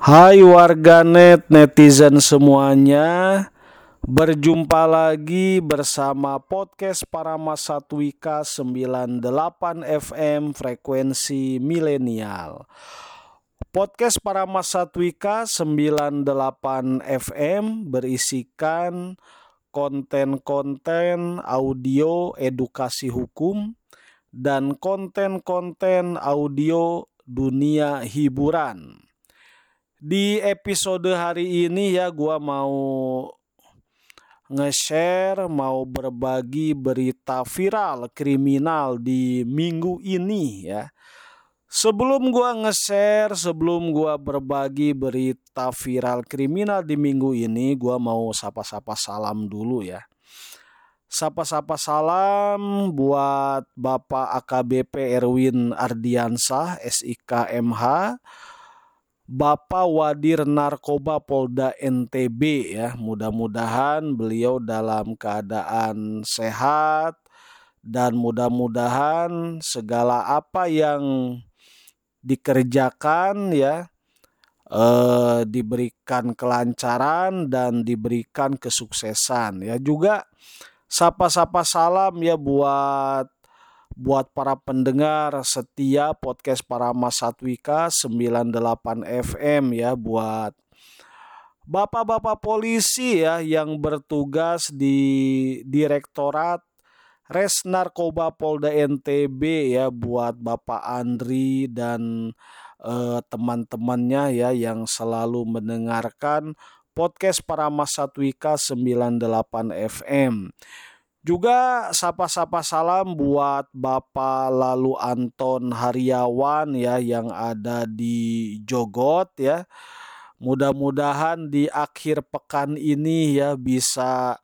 Hai warganet netizen semuanya Berjumpa lagi bersama podcast Parama Satwika 98 FM frekuensi milenial Podcast Parama Satwika 98 FM berisikan konten-konten audio edukasi hukum dan konten-konten audio dunia hiburan. Di episode hari ini ya gua mau nge-share, mau berbagi berita viral kriminal di minggu ini ya. Sebelum gua nge-share, sebelum gua berbagi berita viral kriminal di minggu ini, gua mau sapa-sapa salam dulu ya. Sapa-sapa salam buat Bapak AKBP Erwin Ardiansah, SIK MH, Bapak Wadir Narkoba Polda NTB ya. Mudah-mudahan beliau dalam keadaan sehat dan mudah-mudahan segala apa yang dikerjakan ya eh, diberikan kelancaran dan diberikan kesuksesan ya juga sapa-sapa salam ya buat buat para pendengar setia podcast para Satwika 98 FM ya buat bapak-bapak polisi ya yang bertugas di Direktorat Res Narkoba Polda NTB ya buat Bapak Andri dan eh, teman-temannya ya yang selalu mendengarkan podcast para Satwika 98 FM. Juga sapa-sapa salam buat Bapak Lalu Anton Haryawan ya yang ada di Jogot ya. Mudah-mudahan di akhir pekan ini ya bisa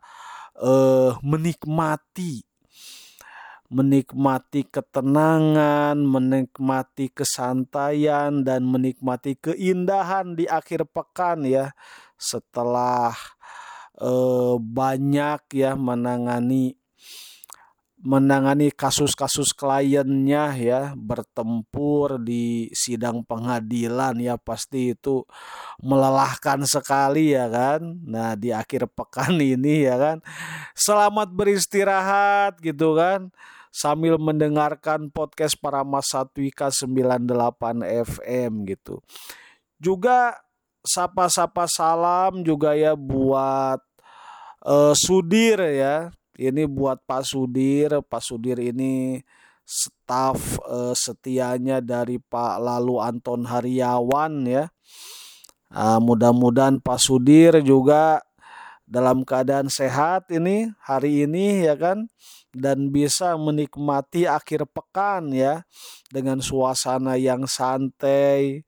uh, menikmati menikmati ketenangan, menikmati kesantaian dan menikmati keindahan di akhir pekan ya setelah eh, banyak ya menangani menangani kasus-kasus kliennya ya bertempur di sidang pengadilan ya pasti itu melelahkan sekali ya kan. Nah di akhir pekan ini ya kan selamat beristirahat gitu kan. Sambil mendengarkan podcast para Mas Satwika 98 FM gitu. Juga sapa-sapa salam juga ya buat uh, Sudir ya. Ini buat Pak Sudir. Pak Sudir ini staf uh, setianya dari Pak Lalu Anton Haryawan ya. Uh, mudah-mudahan Pak Sudir juga dalam keadaan sehat ini hari ini ya kan dan bisa menikmati akhir pekan ya dengan suasana yang santai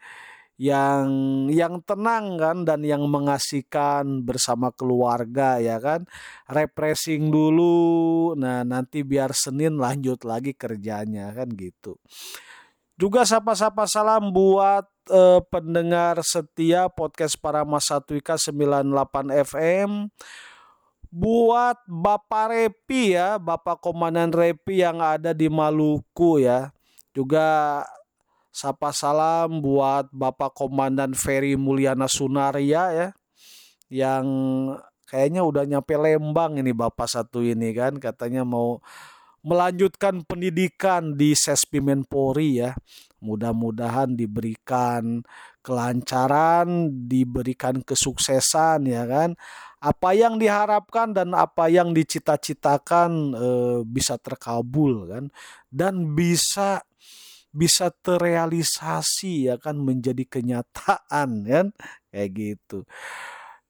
yang yang tenang kan dan yang mengasihkan bersama keluarga ya kan? Refreshing dulu. Nah nanti biar Senin lanjut lagi kerjanya kan gitu. Juga sapa-sapa salam buat eh, pendengar setia podcast para Masatwika 98 FM buat Bapak Repi ya Bapak Komandan Repi yang ada di Maluku ya. Juga Sapa salam buat Bapak Komandan Ferry Mulyana Sunaria ya. Yang kayaknya udah nyampe Lembang ini Bapak satu ini kan. Katanya mau melanjutkan pendidikan di Sespimen Polri ya. Mudah-mudahan diberikan kelancaran, diberikan kesuksesan ya kan. Apa yang diharapkan dan apa yang dicita-citakan e, bisa terkabul kan dan bisa bisa terrealisasi ya kan menjadi kenyataan kan kayak gitu.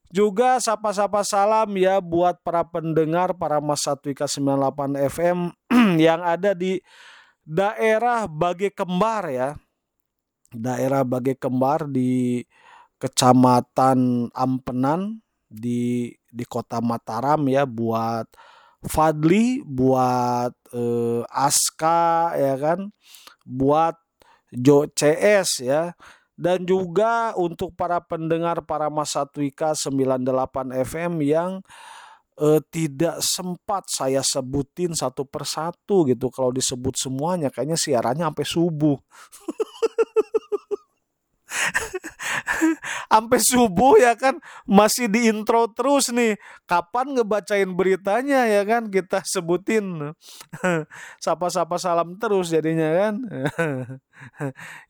Juga sapa-sapa salam ya buat para pendengar para Mas Satwika 98 FM yang ada di daerah Bage Kembar ya. Daerah Bage Kembar di Kecamatan Ampenan di di Kota Mataram ya buat Fadli, buat eh, Aska ya kan, buat Jo CS ya. Dan juga untuk para pendengar para Masatwika 98 FM yang eh, tidak sempat saya sebutin satu persatu gitu. Kalau disebut semuanya kayaknya siarannya sampai subuh sampai subuh ya kan masih di intro terus nih. Kapan ngebacain beritanya ya kan kita sebutin. Sapa-sapa salam terus jadinya kan.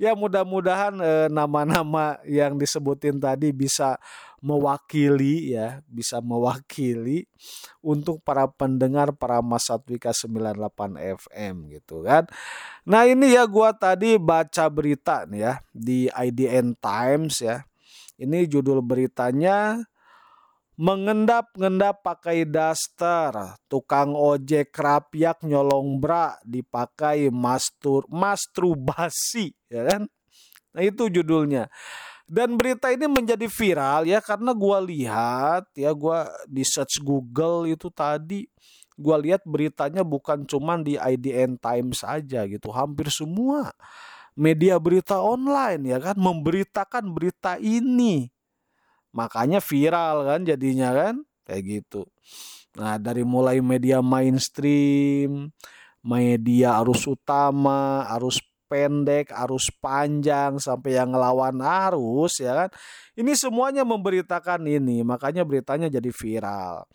Ya mudah-mudahan eh, nama-nama yang disebutin tadi bisa mewakili ya bisa mewakili untuk para pendengar para Masatwika 98 FM gitu kan nah ini ya gua tadi baca berita nih ya di IDN Times ya ini judul beritanya mengendap-ngendap pakai daster, tukang ojek rapiak nyolong bra dipakai mastur masturbasi, ya kan? Nah itu judulnya. Dan berita ini menjadi viral ya karena gue lihat ya gue di search Google itu tadi gue lihat beritanya bukan cuma di IDN Times saja gitu. Hampir semua media berita online ya kan memberitakan berita ini. Makanya viral kan jadinya kan kayak gitu. Nah dari mulai media mainstream media arus utama arus pendek, arus panjang sampai yang ngelawan arus ya kan. Ini semuanya memberitakan ini, makanya beritanya jadi viral.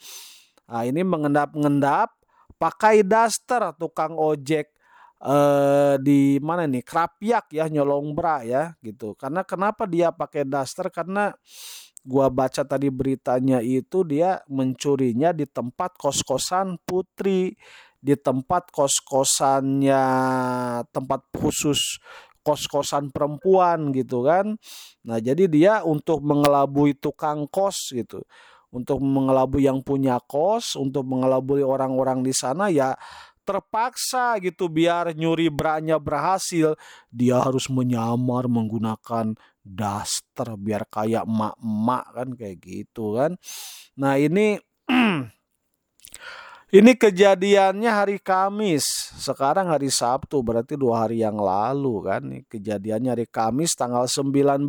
Nah, ini mengendap-ngendap pakai daster tukang ojek eh, di mana nih Krapiak ya nyolong bra ya gitu. Karena kenapa dia pakai daster? Karena gua baca tadi beritanya itu dia mencurinya di tempat kos-kosan Putri di tempat kos-kosannya tempat khusus kos-kosan perempuan gitu kan. Nah, jadi dia untuk mengelabui tukang kos gitu. Untuk mengelabui yang punya kos, untuk mengelabui orang-orang di sana ya terpaksa gitu biar nyuri branya berhasil dia harus menyamar menggunakan daster biar kayak emak-emak kan kayak gitu kan. Nah, ini Ini kejadiannya hari Kamis, sekarang hari Sabtu, berarti dua hari yang lalu kan. Kejadiannya hari Kamis tanggal 19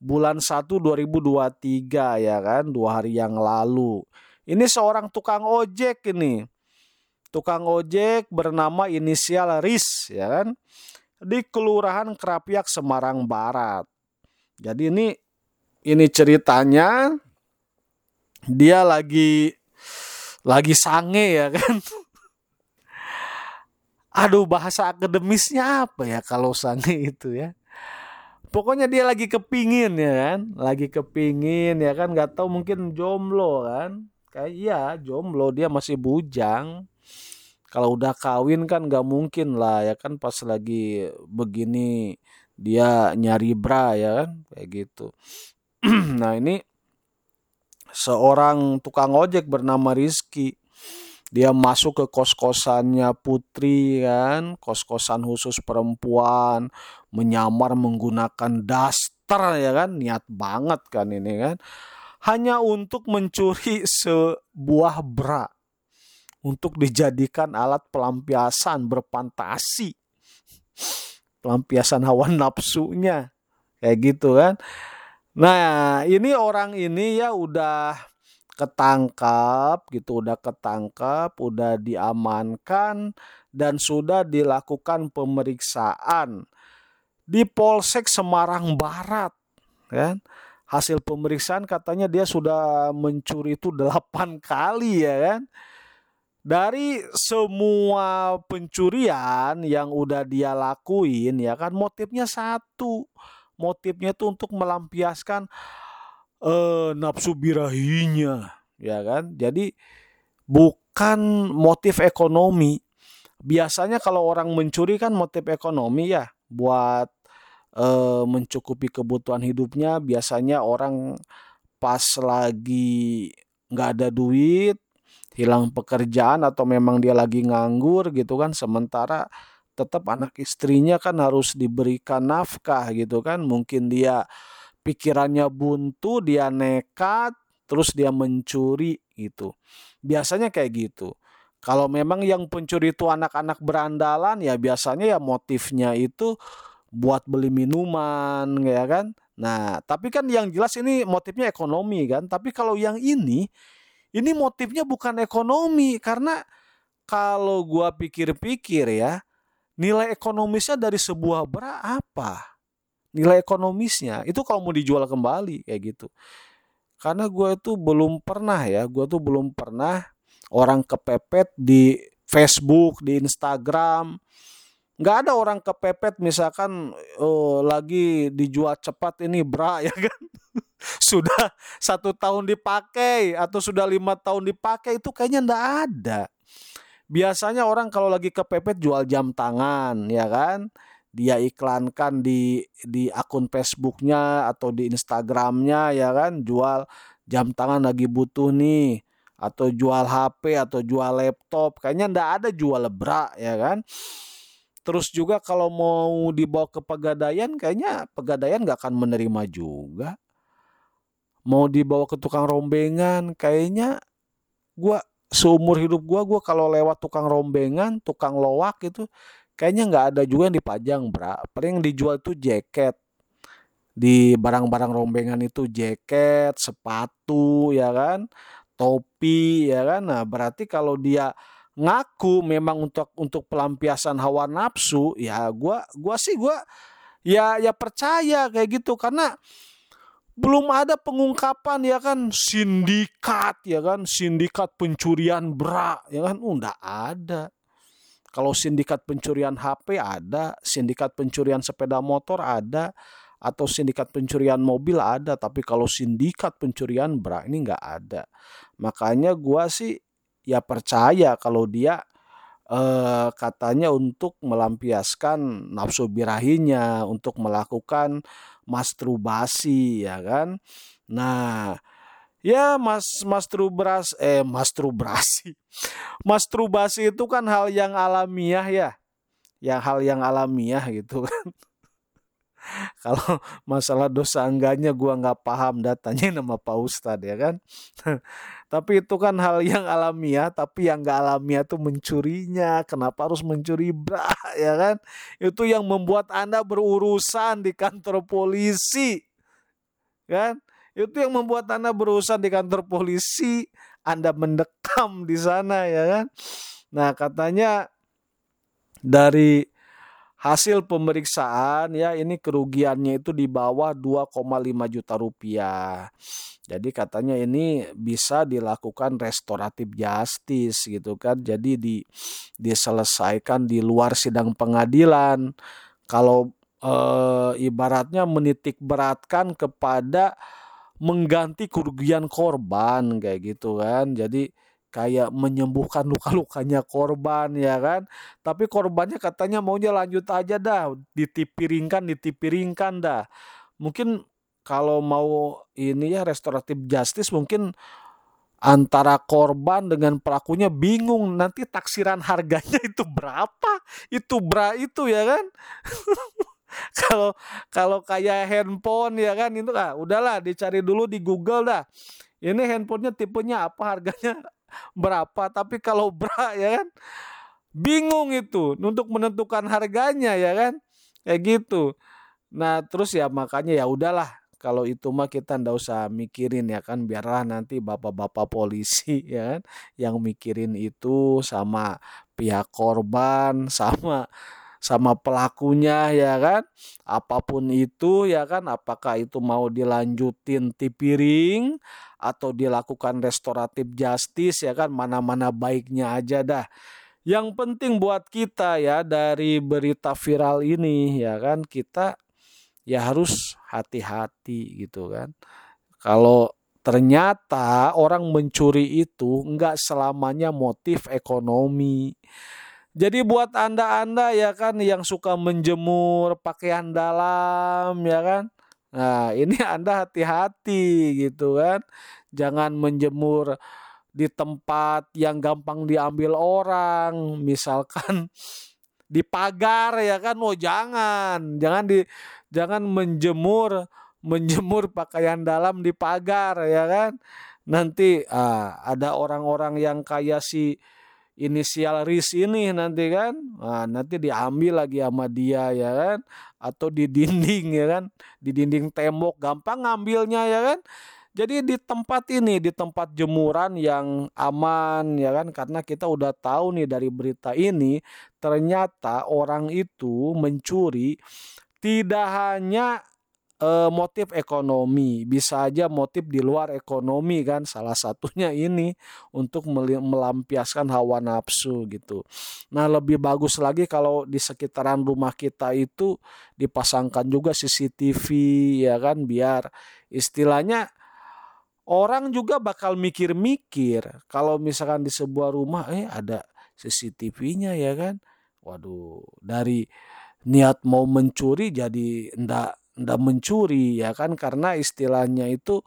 bulan 1 2023 ya kan, dua hari yang lalu. Ini seorang tukang ojek ini. Tukang ojek bernama inisial RIS ya kan. Di Kelurahan Kerapiak Semarang Barat. Jadi ini ini ceritanya dia lagi lagi sange ya kan. Aduh bahasa akademisnya apa ya kalau sange itu ya. Pokoknya dia lagi kepingin ya kan, lagi kepingin ya kan, nggak tahu mungkin jomblo kan, kayak iya jomblo dia masih bujang. Kalau udah kawin kan nggak mungkin lah ya kan pas lagi begini dia nyari bra ya kan kayak gitu. nah ini seorang tukang ojek bernama Rizky. Dia masuk ke kos-kosannya Putri kan, kos-kosan khusus perempuan, menyamar menggunakan daster ya kan, niat banget kan ini kan. Hanya untuk mencuri sebuah bra untuk dijadikan alat pelampiasan berfantasi. Pelampiasan hawa nafsunya. Kayak gitu kan. Nah, ini orang ini ya udah ketangkap gitu, udah ketangkap, udah diamankan dan sudah dilakukan pemeriksaan di Polsek Semarang Barat, kan? Hasil pemeriksaan katanya dia sudah mencuri itu delapan kali ya kan. Dari semua pencurian yang udah dia lakuin ya kan motifnya satu motifnya itu untuk melampiaskan uh, nafsu birahinya ya kan? Jadi bukan motif ekonomi. Biasanya kalau orang mencuri kan motif ekonomi ya buat uh, mencukupi kebutuhan hidupnya. Biasanya orang pas lagi nggak ada duit hilang pekerjaan atau memang dia lagi nganggur gitu kan sementara tetap anak istrinya kan harus diberikan nafkah gitu kan. Mungkin dia pikirannya buntu dia nekat terus dia mencuri gitu. Biasanya kayak gitu. Kalau memang yang pencuri itu anak-anak berandalan ya biasanya ya motifnya itu buat beli minuman ya kan. Nah tapi kan yang jelas ini motifnya ekonomi kan. Tapi kalau yang ini ini motifnya bukan ekonomi. Karena kalau gua pikir-pikir ya nilai ekonomisnya dari sebuah bra apa? nilai ekonomisnya. Itu kalau mau dijual kembali kayak gitu. Karena gue itu belum pernah ya gue tuh belum pernah orang kepepet di Facebook di Instagram. Nggak ada orang kepepet misalkan oh, lagi dijual cepat ini bra ya kan? Sudah satu tahun dipakai atau sudah lima tahun dipakai itu kayaknya nggak ada biasanya orang kalau lagi kepepet jual jam tangan ya kan? Dia iklankan di di akun Facebooknya atau di Instagramnya ya kan? Jual jam tangan lagi butuh nih atau jual HP atau jual laptop. Kayaknya ndak ada jual lebrak ya kan? Terus juga kalau mau dibawa ke pegadaian kayaknya pegadaian nggak akan menerima juga. Mau dibawa ke tukang rombengan kayaknya gua seumur hidup gua gua kalau lewat tukang rombengan tukang loak itu kayaknya nggak ada juga yang dipajang bra. Paling yang dijual itu jaket. Di barang-barang rombengan itu jaket sepatu ya kan? Topi ya kan? Nah berarti kalau dia ngaku memang untuk untuk pelampiasan hawa nafsu ya gua gua sih gua ya ya percaya kayak gitu. Karena belum ada pengungkapan ya kan? Sindikat ya kan? Sindikat pencurian bra ya kan? Uh, enggak ada. Kalau sindikat pencurian HP ada, sindikat pencurian sepeda motor ada, atau sindikat pencurian mobil ada, tapi kalau sindikat pencurian bra ini nggak ada. Makanya gua sih ya percaya kalau dia eh, katanya untuk melampiaskan nafsu birahinya, untuk melakukan masturbasi ya kan. Nah, ya mas masturbasi eh masturbasi. Masturbasi itu kan hal yang alamiah ya. Yang hal yang alamiah gitu kan kalau masalah dosa enggaknya gua nggak paham datanya nama Pak Ustadz ya kan? Tapi itu kan hal yang alamiah tapi yang nggak alamiah tuh mencurinya. Kenapa harus mencuri bra? Ya kan? Itu yang membuat anda berurusan di kantor polisi kan? Itu yang membuat Anda berurusan di kantor polisi, Anda mendekam di sana ya kan. Nah, katanya dari hasil pemeriksaan ya ini kerugiannya itu di bawah 2,5 juta rupiah. Jadi katanya ini bisa dilakukan restoratif justice gitu kan. Jadi di diselesaikan di luar sidang pengadilan. Kalau e, ibaratnya menitik beratkan kepada mengganti kerugian korban kayak gitu kan. Jadi kayak menyembuhkan luka-lukanya korban ya kan. Tapi korbannya katanya maunya lanjut aja dah, ditipiringkan, ditipiringkan dah. Mungkin kalau mau ini ya restoratif justice mungkin antara korban dengan pelakunya bingung nanti taksiran harganya itu berapa itu bra itu ya kan kalau kalau kayak handphone ya kan itu ah udahlah dicari dulu di Google dah. Ini handphonenya tipenya apa harganya berapa? Tapi kalau bra ya kan? Bingung itu untuk menentukan harganya ya kan? Kayak gitu. Nah terus ya makanya ya udahlah. Kalau itu mah kita ndak usah mikirin ya kan? Biarlah nanti bapak-bapak polisi ya kan? Yang mikirin itu sama pihak korban sama sama pelakunya ya kan? Apa pun itu ya kan? Apakah itu mau dilanjutin tipiring atau dilakukan restoratif justice ya kan? Mana-mana baiknya aja dah. Yang penting buat kita ya dari berita viral ini ya kan? Kita ya harus hati-hati gitu kan? Kalau ternyata orang mencuri itu enggak selamanya motif ekonomi jadi buat Anda-anda ya kan yang suka menjemur pakaian dalam ya kan. Nah, ini Anda hati-hati gitu kan. Jangan menjemur di tempat yang gampang diambil orang, misalkan di pagar ya kan. Oh, jangan. Jangan di jangan menjemur menjemur pakaian dalam di pagar ya kan. Nanti ah, ada orang-orang yang kayak si inisial RIS ini nanti kan. Nah, nanti diambil lagi sama dia ya kan. Atau di dinding ya kan. Di dinding tembok gampang ngambilnya ya kan. Jadi di tempat ini di tempat jemuran yang aman ya kan. Karena kita udah tahu nih dari berita ini ternyata orang itu mencuri tidak hanya uh, motif ekonomi, bisa aja motif di luar ekonomi kan salah satunya ini untuk melampiaskan hawa nafsu gitu. Nah, lebih bagus lagi kalau di sekitaran rumah kita itu dipasangkan juga CCTV ya kan biar istilahnya orang juga bakal mikir-mikir kalau misalkan di sebuah rumah eh ada CCTV-nya ya kan. Waduh, dari niat mau mencuri jadi ndak ndak mencuri ya kan? Karena istilahnya itu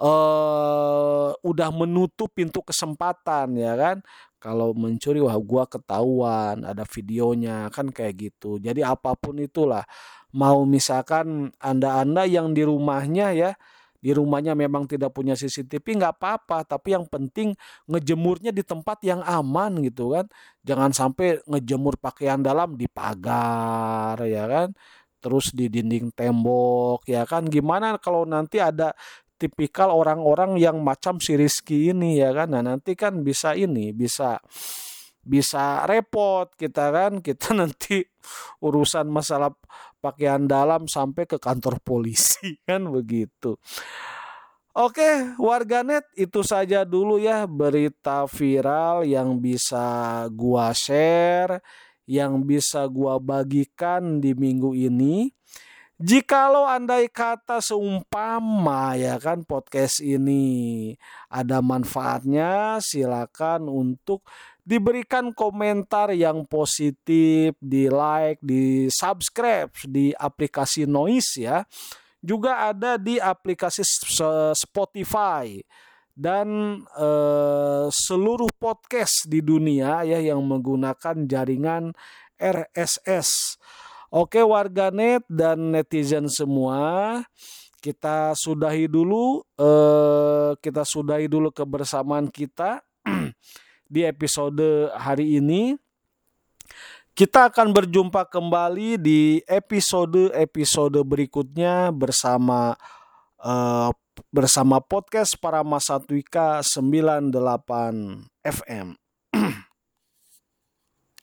uh, udah menutup pintu kesempatan ya kan? Kalau mencuri wah gua ketahuan ada videonya kan kayak gitu. Jadi apa pun itulah. Mau misalkan anda-anda yang di rumahnya ya di rumahnya memang tidak punya CCTV nggak apa-apa. Tapi yang penting ngejemurnya di tempat yang aman gitu kan? Jangan sampai ngejemur pakaian dalam di pagar ya kan terus di dinding tembok ya kan? Gimana kalau nanti ada tipikal orang-orang yang macam si Rizky ini ya kan? Nah nanti kan bisa ini bisa bisa repot kita kan? Kita nanti urusan masalah pakaian dalam sampai ke kantor polisi kan begitu. Oke, warganet itu saja dulu ya berita viral yang bisa gua share yang bisa gua bagikan di minggu ini. Jikalau andai kata seumpama ya kan podcast ini ada manfaatnya silakan untuk diberikan komentar yang positif, di like, di subscribe di aplikasi Noise ya. Juga ada di aplikasi Spotify dan eh, seluruh podcast di dunia ya yang menggunakan jaringan RSS. Oke warganet dan netizen semua, kita sudahi dulu eh, kita sudahi dulu kebersamaan kita di episode hari ini. Kita akan berjumpa kembali di episode-episode berikutnya bersama uh, bersama podcast para Masatwika 98 FM.